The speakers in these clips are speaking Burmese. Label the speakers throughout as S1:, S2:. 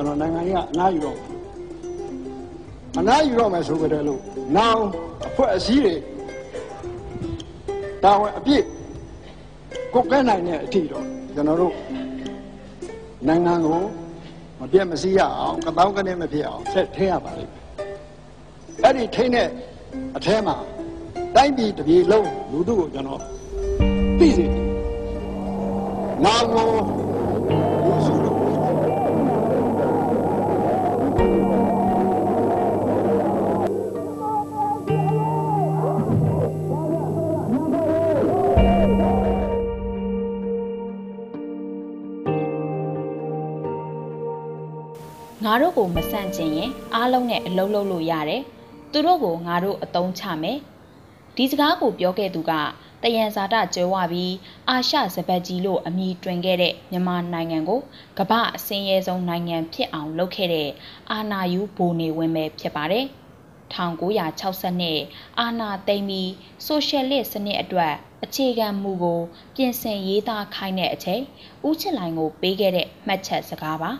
S1: ကျွန်တော်နိုင်ငံကြီးကအနားယူတော့မယ်အနားယူတော့မယ်ဆိုကြတယ်လို့နောင်အဖွဲ့အစည်းတွေတာဝန်အပြည့်ကိုကဲနိုင်တဲ့အထီတော့ကျွန်တော်တို့နိုင်ငံကိုမပြတ်မစည်းရအောင်ကတောင်းကနေမဖြစ်အောင်ဆက်ထင်းရပါလိမ့်မယ်အဲ့ဒီထိန်းတဲ့အထဲမှာတိုင်းပြည်တစ်ပြည်လုံးလူတို့ကိုကျွန်တော်သိစေတယ်နာကို
S2: ငါတို့ကိုမဆန့်ကျင်ရင်အားလုံးနဲ့အလုံးလုံးလို့ရတယ်သူတို့ကိုငါတို့အတုံးချမယ်ဒီစကားကိုပြောခဲ့သူကတယံဇာတကျွဲဝပြီးအာရှစပတ်ကြီးလို့အမည်တွင်ခဲ့တဲ့မြန်မာနိုင်ငံကိုကမ္ဘာအစင်းရဲဆုံးနိုင်ငံဖြစ်အောင်လုပ်ခဲ့တဲ့အာနာယူဘိုနေဝင်းပဲဖြစ်ပါတယ်1960အာနာသိမ့်ပြီးဆိုရှယ်လစ်စနစ်အတွက်အခြေခံမူကို ပြင်ဆင်ရေးသားခိုင်းတဲ့အချိန်ဦးချစ်လိုင်ကိုပေးခဲ့တဲ့မှတ်ချက်စကားပါ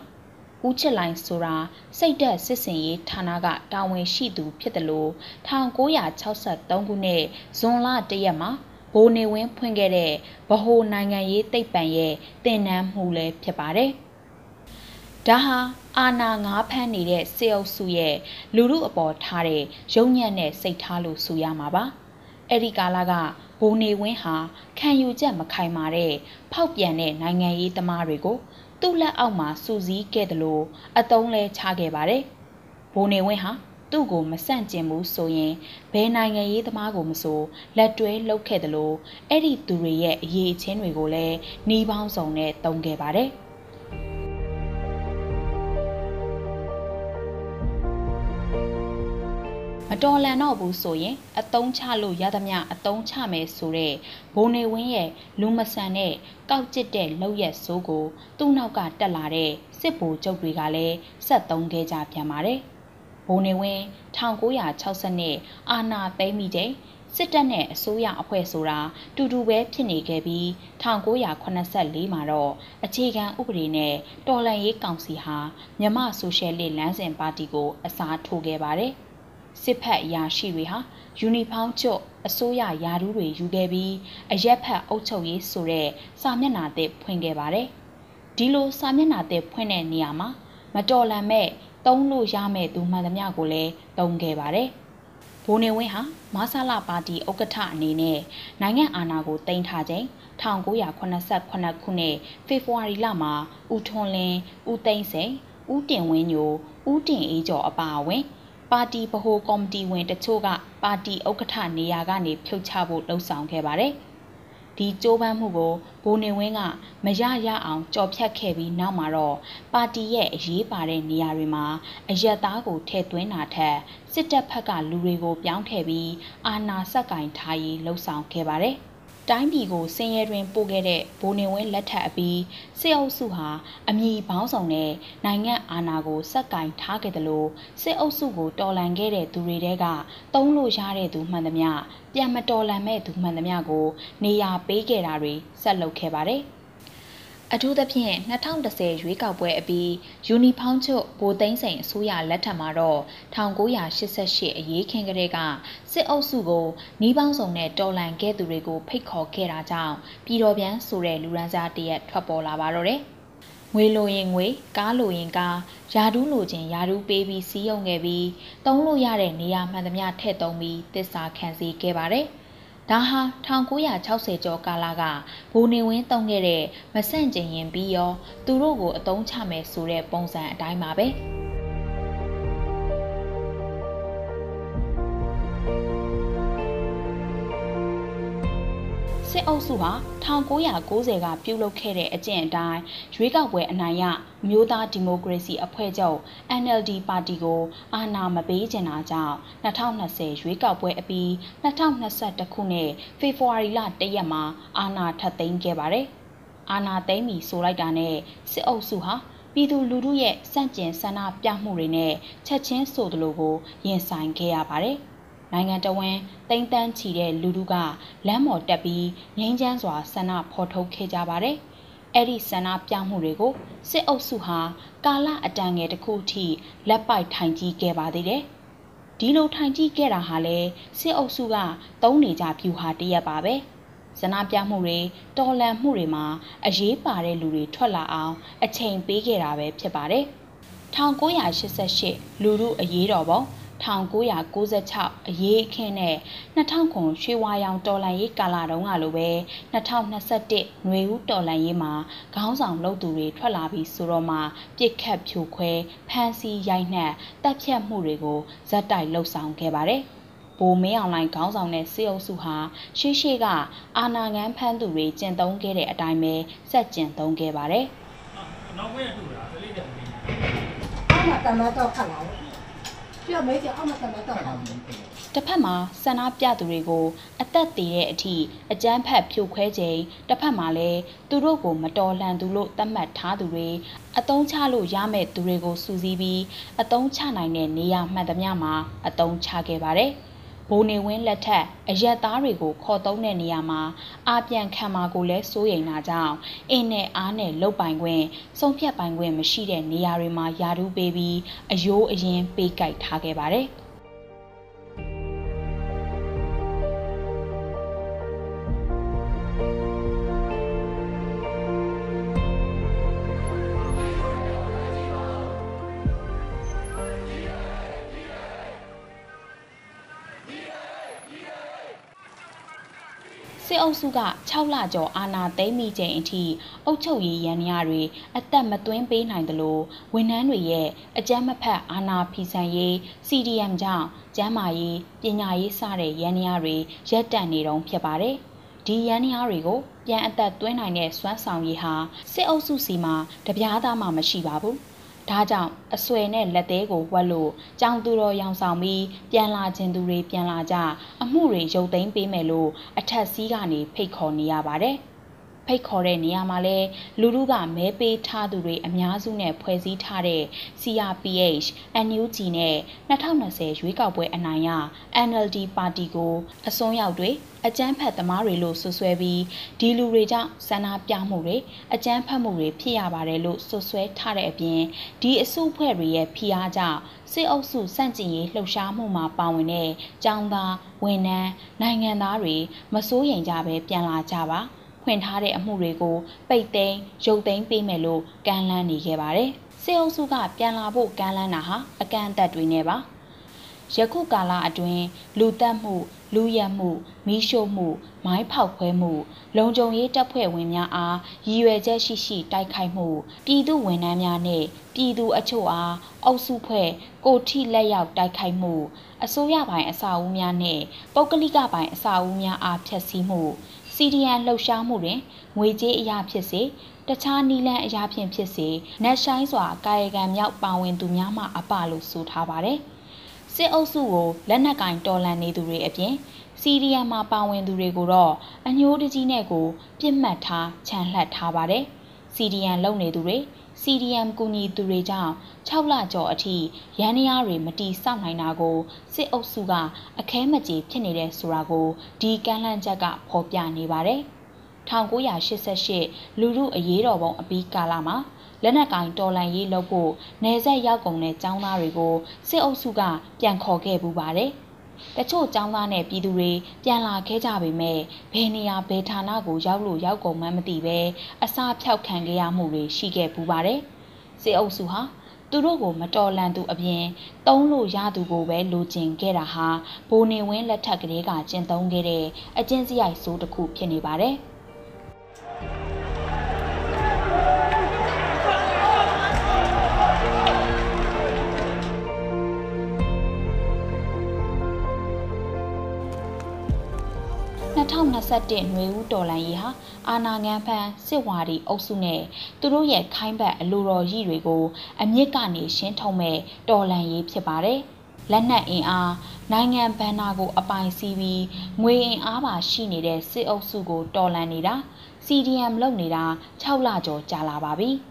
S2: ဦးချစ်လိုင်ဆိုတာစိတ်သက်စစ်စင်ရေးဌာနကတာဝန်ရှိသူဖြစ်တယ်လို့1963ခုနှစ်ဇွန်လတရက်မှာဘိုးနေဝင်းဖွင့်ခဲ့တဲ့ဗဟိုနိုင်ငံရေးသိပ္ပံရဲ့တင်နန်းမှုလည်းဖြစ်ပါတယ်။ဒါဟာအာနာငါးဖမ်းနေတဲ့စေအုပ်စုရဲ့လူမှုအပေါ်ထားတဲ့ရုံညံ့တဲ့စိတ်ထားလို့ဆိုရမှာပါ။အဲ့ဒီကာလကဘိုးနေဝင်းဟာခံယူချက်မခိုင်မာတဲ့ဖောက်ပြန်တဲ့နိုင်ငံရေးသမားတွေကို သူ့လက်အောက်မှာစူးစီးခဲ့တယ်လို့အတုံးလဲချခဲ့ပါတယ်။ဘိုးနေဝင်းဟာသူ့ကိုမဆန့်ကျင်ဘူးဆိုရင်ဘယ်နိုင်ငံရေးသမားကိုမဆိုလက်တွဲလှုပ်ခဲ့တယ်လို့အဲ့ဒီသူတွေရဲ့အရေးအချင်းတွေကိုလည်းနှီးပေါင်းစုံနဲ့တုံးခဲ့ပါတယ်။ တော်လန်တော့ဘူးဆိုရင်အတုံးချလို့ရသမျှအတုံးချမယ်ဆိုတဲ့ဘိုးနေဝင်းရဲ့လူမဆန်တဲ့ကောက်ကျစ်တဲ့လောက်ရက်စိုးကိုသူ့နောက်ကတက်လာတဲ့စစ်ဗိုလ်ချုပ်တွေကလည်းဆက်သုံးခဲ့ကြပြန်ပါတယ်။ဘိုးနေဝင်း1960နှစ်အာနာသိမ်းမိတဲ့စစ်တပ်နဲ့အစိုးရအဖွဲ့ဆိုတာတူတူပဲဖြစ်နေခဲ့ပြီး1984မှာတော့အခြေခံဥပဒေနဲ့တော်လှန်ရေးကောင်စီဟာမြန်မာဆိုရှယ်လစ်လမ်းစဉ်ပါတီကိုအစားထိုးခဲ့ပါတယ်။ စစ်ဖက်အရာရှိတွေဟာယူနီဖောင်းချုပ်အစိုးရယာဒူးတွေယူခဲ့ပြီးအရက်ဖက်အုပ်ချုပ်ရေးဆိုတဲ့စာမျက်နှာသစ်ဖွင့်ခဲ့ပါတယ်။ဒီလိုစာမျက်နှာသစ်ဖွင့်တဲ့နေရာမှာမတော်လန်မဲ့တုံးလို့ရမဲ့သူမှန်သမျှကိုလည်းတုံးခဲ့ပါတယ်။ဘိုးနေဝင်းဟာမဆလာပါတီဥက္ကဋ္ဌအနေနဲ့နိုင်ငံအာဏာကိုတင်ထားချိန်1989ခုနှစ်ဖေဖော်ဝါရီလမှာဦးထွန်းလင်း၊ဦးသိန်းစိန်၊ဦးတင်ဝင်းညို၊ဦးတင်အေးကျော်အပါအဝင် ပါတီဗဟိုကော်မတီဝင်တချို့ကပါတီဥက္ကဋ္ဌနေရာကနေဖြုတ်ချဖို့လှုံ့ဆော်ခဲ့ပါတယ်။ဒီကြိုးပမ်းမှုကိုဘိုးနေဝင်းကမရရအောင်ကြော်ဖြတ်ခဲ့ပြီးနောက်မှာတော့ပါတီရဲ့အရေးပါတဲ့နေရာတွေမှာအယက်သားကိုထည့်သွင်းတာထက်စစ်တပ်ဘက်ကလူတွေကိုပြောင်းထည့်ပြီးအာဏာစက်ကင်ထားရေးလှုံ့ဆော်ခဲ့ပါတယ်။ တိုင်းပြည်ကိုစင်ရဲတွင်ပို့ခဲ့တဲ့ဘိုးနေဝင်းလက်ထပ်အပြီးစစ်အုပ်စုဟာအမည်ပေါင်းစုံနဲ့နိုင်ငံအာဏာကိုစက်ကင်ထားခဲ့တယ်လို့စစ်အုပ်စုကိုတော်လှန်ခဲ့တဲ့သူတွေတဲကတုံးလို့ရတဲ့သူမှန်သမျှပြန်မတော်လှန်မဲ့သူမှန်သမျှကို နေရာပေးခဲ့တာတွေဆက်လုပ်ခဲ့ပါတယ်။ အထူးသဖြင့်2010ရွေးကောက်ပွဲအပြီးယူနီဖောင်းချုပ်ဗိုလ်သိန်းစိန်အစိုးရလက်ထက်မှာတော့1988အရေးခင်းကလေးကစစ်အုပ်စုကိုနှီးပေါင်းစုံနဲ့တော်လှန်ခဲ့သူတွေကိုဖိတ်ခေါ်ခဲ့တာကြောင့်ပြည်တော်ပြန်ဆိုတဲ့လူရန်စားတရက်ထွက်ပေါ်လာပါတော့တယ်။ငွေလိုရင်ငွေကားလိုရင်ကားယာဒူးလိုချင်ယာဒူးပေးပြီးစီးရုံခဲ့ပြီးတုံးလို့ရတဲ့နေရာမှန်သမျှထည့်သုံးပြီးတစ္ဆာခံစီခဲ့ပါတယ်။ ဒါဟာ1960ကျော်ကာလကဘိုးနေဝင်းတုံးခဲ့တဲ့မဆန့်ကျင်ရင်ပြီးရောသူတို့ကိုအတုံးချမယ်ဆိုတဲ့ပုံစံအတိုင်းပါပဲ။ အုပ်စုဟာ1990ကပြုလုပ်ခဲ့တဲ့အကျင့်အတိုင်းရွေးကောက်ပွဲအနိုင်ရမျိုးသားဒီမိုကရေစီအဖွဲ့ချုပ် NLD ပါတီကိုအာဏာမပေးချင်တာကြောင့်2020ရွေးကောက်ပွဲအပြီး2021ခုနှစ်ဖေဖော်ဝါရီလ1ရက်မှာအာဏာထပ်သိမ်းခဲ့ပါတယ်။အာဏာသိမ်းပြီဆိုလိုက်တာနဲ့စစ်အုပ်စုဟာပြည်သူလူထုရဲ့စန့်ကျင်ဆန္ဒပြမှုတွေနဲ့ချက်ချင်းဆိုသလိုကိုရင်ဆိုင်ခဲ့ရပါတယ်။ နိုင်ငံတော်ဝန်တိမ့်တန်းချီတဲ့လူထုကလမ်းပေါ်တက်ပြီးငြိမ်းချမ်းစွာဆန္ဒဖော်ထုတ်ခဲ့ကြပါတယ်။အဲ့ဒီဆန္ဒပြမှုတွေကိုစစ်အုပ်စုဟာကာလအတန်ငယ်တစ်ခုထိလက်ပိုက်ထိုင်ကြီးခဲ့ပါသေးတယ်။ဒီလိုထိုင်ကြီးခဲ့တာဟာလေစစ်အုပ်စုကတုံးနေကြဖြူဟာတရက်ပါပဲ။ဇနာပြမှုတွေတော်လန်မှုတွေမှာအရေးပါတဲ့လူတွေထွက်လာအောင် အချိန်ပေးခဲ့တာပဲဖြစ်ပါတယ်။1988လူမှုအရေးတော်ပုံ 1996အရေးအခင်းနဲ့2000ရွှေဝါရောင်တော်လန်ရေးကာလတုန်းကလိုပဲ2021ຫນွေဦးတော်လန်ရေးမှာခေါင်းဆောင်လုပ်သူတွေထွက်လာပြီးဆိုတော့မှပြစ်ခတ်ဖြိုခွဲဖမ်းဆီးရိုက်နှက်တပ်ဖြတ်မှုတွေကိုဇက်တိုက်လှုပ်ဆောင်ခဲ့ပါတယ်။ဗိုလ်မင်းအောင်လှိုင်ခေါင်းဆောင်တဲ့စေအုပ်စုဟာရှေ့ရှေ့ကအာဏာငန်းဖမ်းသူတွေကျင့်သုံးခဲ့တဲ့အတိုင်းပဲစက်ကျင့်သုံးခဲ့ပါတယ်။
S3: နောက်ဝဲတူတာကလေးတဲ့မင်း။
S4: အောက်မှာတမတော့ခတ်လာတယ် ပြမေးကြအောင်မတမတော့ခတ်
S2: တစ်ဖက်မှာဆန္ဒပြသူတွေကိုအသက်သေးတဲ့အထိအကြမ်းဖက်ဖြိုခွဲချိန်တစ်ဖက်မှာလည်းသူတို့ကိုမတော်လှန်သူလို့သတ်မှတ်ထားသူတွေအတုံးချလို့ရမဲ့သူတွေကိုစူးစီးပြီးအတုံးချနိုင်တဲ့နေရာမှန်သမျှမှာအတုံးချခဲ့ပါတယ်။ ဘိုးနေဝင်းလက်ထက်အရက်သားတွေကိုခေါ်သုံးတဲ့နေရာမှာအာပြန်ခံမာကိုလည်းစိုးရိမ်တာကြောင့်အင်းနဲ့အားနဲ့လုတ်ပိုင်ခွင့်စုံဖြတ်ပိုင်ခွင့်မရှိတဲ့နေရာတွေမှာယာတူးပေးပြီးအယိုးအရင်ပေးကြိုက်ထားခဲ့ပါတယ်။ စစ်အုပ်စုက6လကျော်အာဏာသိမ်းမိချိန်အထိအုပ်ချုပ်ရေးရန်ရာတွေအသက်မသွင်းပေးနိုင်သလိုဝန်ထမ်းတွေရဲ့အကြမ်းမဖက်အာဏာဖီဆန်ရေး CDM ကြောင့်ကျန်းမာရေးပညာရေးစတဲ့ရန်ရာတွေရပ်တန့်နေတုံးဖြစ်ပါတယ်။ဒီရန်ရာတွေကိုပြန်အသက်သွင်းနိုင်တဲ့စွမ်းဆောင်ရည်ဟာစစ်အုပ်စုစီမှာတပြားသားမှမရှိပါဘူး။ ဒါကြောင့်အဆွဲနဲ့လက်သေးကိုဝက်လို့ကြောင်သူတော်ရောင်ဆောင်ပြီးပြန်လာခြင်းသူတွေပြန်လာကြအမှုတွေရုပ်သိမ်းပေးမယ်လို့အထက်စီးကနေဖိတ်ခေါ်နေရပါတယ်။ ဖိတ်ခေါ်တဲ့နေရာမှာလဲလူလူကမဲပေးထားသူတွေအများစုနဲ့ဖွဲ့စည်းထားတဲ့ CRPH, NUG နဲ့2020ရွေးကောက်ပွဲအနိုင်ရ NLD ပါတီကိုအစွန်းရောက်တွေအကြမ်းဖက်သမားတွေလို့ဆွဆွဲပြီးဒီလူတွေကြောင့်ဆန္ဒပြမှုတွေအကြမ်းဖက်မှုတွေဖြစ်ရပါတယ်လို့ဆွဆွဲထားတဲ့အပြင်ဒီအစုအဖွဲ့တွေရဲ့ဖိအားကြောင့်စစ်အုပ်စုစန့်ကျင်ရေးလှုပ်ရှားမှုမှာပါဝင်တဲ့ကျောင်းသားဝန်ထမ်းနိုင်ငံသားတွေမစိုးရိမ်ကြဘဲပြန်လာကြပါ ဖွင့်ထားတဲ့အမှုတွေကိုပိတ်သိမ်းရုပ်သိမ်းပေးမယ်လို့ကမ်းလှမ်းနေခဲ့ပါတယ်။စေအုပ်စုကပြန်လာဖို့ကမ်းလှမ်းတာဟာအကန့်အသတ်တွေနဲ့ပါ။ယခုကာလအတွင်းလူတက်မှုလူရက်မှုမီးရှို့မှုမိုင်းဖောက်ခွဲမှု လုံခြုံရေးတပ်ဖွဲ့ဝင်များအားရည်ရွယ်ချက်ရှိရှိတိုက်ခိုက်မှုပြည်သူဝန်ထမ်းများနှင့်ပြည်သူအချို့အားအုပ်စုဖွဲ့ကိုထိလက်ရောက်တိုက်ခိုက်မှုအစိုးရပိုင်းအစာအုပ်များနှင့်ပုဂ္ဂလိကပိုင်းအစာအုပ်များအားဖျက်ဆီးမှု CDN လှုပ်ရှားမှုတွင်ငွေကြေးအရာဖြစ်စေတခြားနီလန်းအရာဖြင့်ဖြစ်စေနက်ရှိုင်းစွာကာယကံမြောက်ပါဝင်သူများမှအပလို့ဆိုထားပါတယ်။စစ်အုပ်စုကိုလက်နက်ကင်တော်လှန်နေသူတွေအပြင်စီရီယံမှာပါဝင်သူတွေကိုတော့အညိုးတကြီးနဲ့ကို ပြစ်မှတ်ထားခြံလှပ်ထားပါတယ်။ စီရီယံလုံနေသူတွေ CDM ကူညီသူတွေကြောင့်6လကျော်အထိရန်ရာတွေမတီဆောက်နိုင်တာကိုစစ်အုပ်စုက အခဲမကြေဖြစ်နေတဲ့ဆိုတာကိုဒီကမ်းလှမ်းချက်ကဖော်ပြနေပါတယ်။1988လူမှုအရေးတော်ပုံအပြီးကာလမှာလက်နက်ကင်တော်လှန်ရေးလုပ်ဖို့နေဆက်ရောက်ကုန်တဲ့ចောင်းသားတွေကိုစစ်အုပ်စုကပြန်ခေါ်ခဲ့ပူပါတယ်။ တချို့ចောင်းသားနဲ့ပြည်သူတွေပြန်လာခဲ့ကြပေမဲ့ဘယ်နေရာဘယ်ဌာနကိုရောက်လို့ရောက်ကုန်မှမသိပဲအစာဖြောက်ခံခဲ့ရမှုတွေရှိခဲ့ပူပါတယ်။စေအုပ်စုဟာသူတို့ကိုမတော်လန်သူအပြင်တုံးလို့ရသူကိုပဲလိုချင်ခဲ့တာဟာဘိုးနေဝင်းလက်ထက်ကလေးကကျင့်သုံးခဲ့တဲ့အကျင့်စရိုက်ဆိုးတစ်ခုဖြစ်နေပါတယ်။ 2021ຫນွေဦးတော်လှန်ရေးဟာအာနာငံဖန်စစ်ဝါဒီအုပ်စုနဲ့သူတို့ရဲ့ခိုင်းဘက်အလိုတော်ကြီးတွေကိုအမြင့်ကနေရှင်းထုံမဲ့တော်လှန်ရေးဖြစ်ပါတယ်။လက်နက်အင်အားနိုင်ငံဘဏ္ဍာကိုအပိုင်စီးပြီးငွေအင်အားပါရှိနေတဲ့စစ်အုပ်စုကိုတော်လှန်နေတာ CDM လုပ်နေတာ6လကျော်ကြာလာပါပြီ။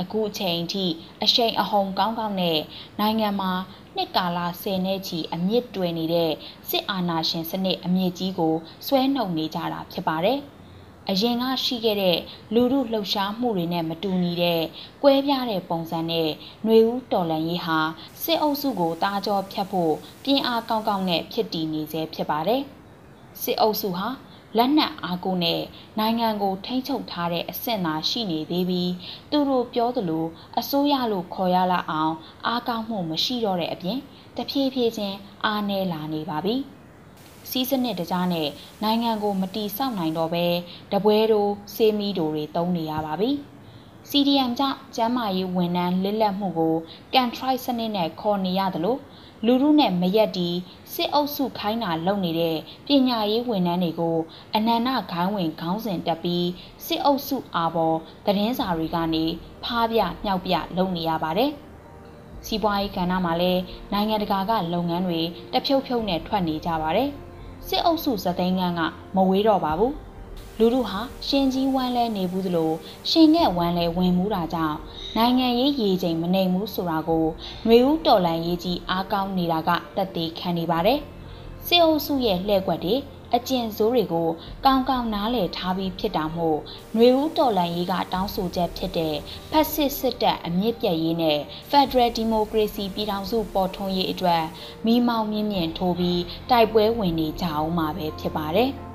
S2: အခုအချိန်ထိအရှိန်အဟုန်ကောင်းကောင်းနဲ့နိုင်ငံမှာနှစ်ကာလ10နှစ်ချီအမြင့်တွယ်နေတဲ့စစ်အာဏာရှင်စနစ်အမြင့်ကြီးကိုဆွဲနှုတ်နေကြတာဖြစ်ပါတယ်။အရင်ကရှိခဲ့တဲ့လူမှုလှုပ်ရှားမှုတွေနဲ့မတူညီတဲ့ကွဲပြားတဲ့ပုံစံနဲ့ຫນွေဦးတော်လန်ရေးဟာစစ်အုပ်စုကိုတာကြောဖြတ်ဖို့ပြင်းအားကောင်းကောင်းနဲ့ဖြစ်တည်နေစေဖြစ်ပါတယ်။စစ်အုပ်စုဟာ လက်နက်အားကိုနဲ့နိုင်ငံကိုထိန်းချုပ်ထားတဲ့အဆင့်သာရှိနေသေးပြီးသူတို့ပြောသလိုအစိုးရလို့ခေါ်ရလာအောင်အားကောင်းမှုမရှိတော့တဲ့အပြင်တဖြည်းဖြည်းချင်းအားနည်းလာနေပါပြီ။စီးစနစ်တကြားနဲ့နိုင်ငံကိုမတီဆောက်နိုင်တော့ဘဲတပွဲတို့စေမီတို့တွေတုံးနေရပါပြီ။ CDM ကြောင့်ကျန်းမာရေးဝန်ထမ်းလစ်လက်မှုကိုကန်ထရိုက်စနစ်နဲ့ခေါ်နေရတယ်လို့ လူမှုနဲ့မရက်တီစစ်အုပ်စုခိုင်းတာလုပ်နေတဲ့ပညာရေးဝန်ထမ်းတွေကိုအနန္တခိုင်းဝင်ခေါင်းစဉ်တက်ပြီးစစ်အုပ်စုအာဘော်သတင်းစာတွေကနေဖားပြမြောက်ပြလုပ်နေရပါတယ်။စီးပွားရေးကဏ္ဍမှာလည်းနိုင်ငံတကာကလုပ်ငန်းတွေတဖြုတ်ဖြုတ်နဲ့ထွက်နေကြပါတယ်။စစ်အုပ်စုစသိန်းကန်းကမဝေးတော့ပါဘူး။ လူလူဟာရှင်ကြီးဝမ်းလဲနေဘူးသလိုရှင်ငဲ့ဝမ်းလဲဝင်မှုတာကြောင့်နိုင်ငံရေးရေချိန်မနိုင်ဘူးဆိုတာကိုနှွေဦးတော်လန်ရေးကြီးအားကောင်းနေတာကတက်သေးခံနေပါတယ်စေအုပ်စုရဲ့လှည့်ကွက်တွေအကျင့်ဆိုးတွေကိုကောင်းကောင်းနားလည်ထားပြီးဖြစ်တာမို့ຫນွေဦးတော်လန်ရေးကတောင်းဆိုချက်ဖြစ်တဲ့ဖက်စစ်စစ်တပ်အမြင့်ပြည့်ရေးနဲ့ Federal Democracy ပြည်ထောင်စုပေါ်ထွန်းရေးအတွက်မိမောင်းမြင့်မြင့်ထိုးပြီးတိုက်ပွဲဝင်နေကြအောင်မှာပဲဖြစ်ပါတယ်။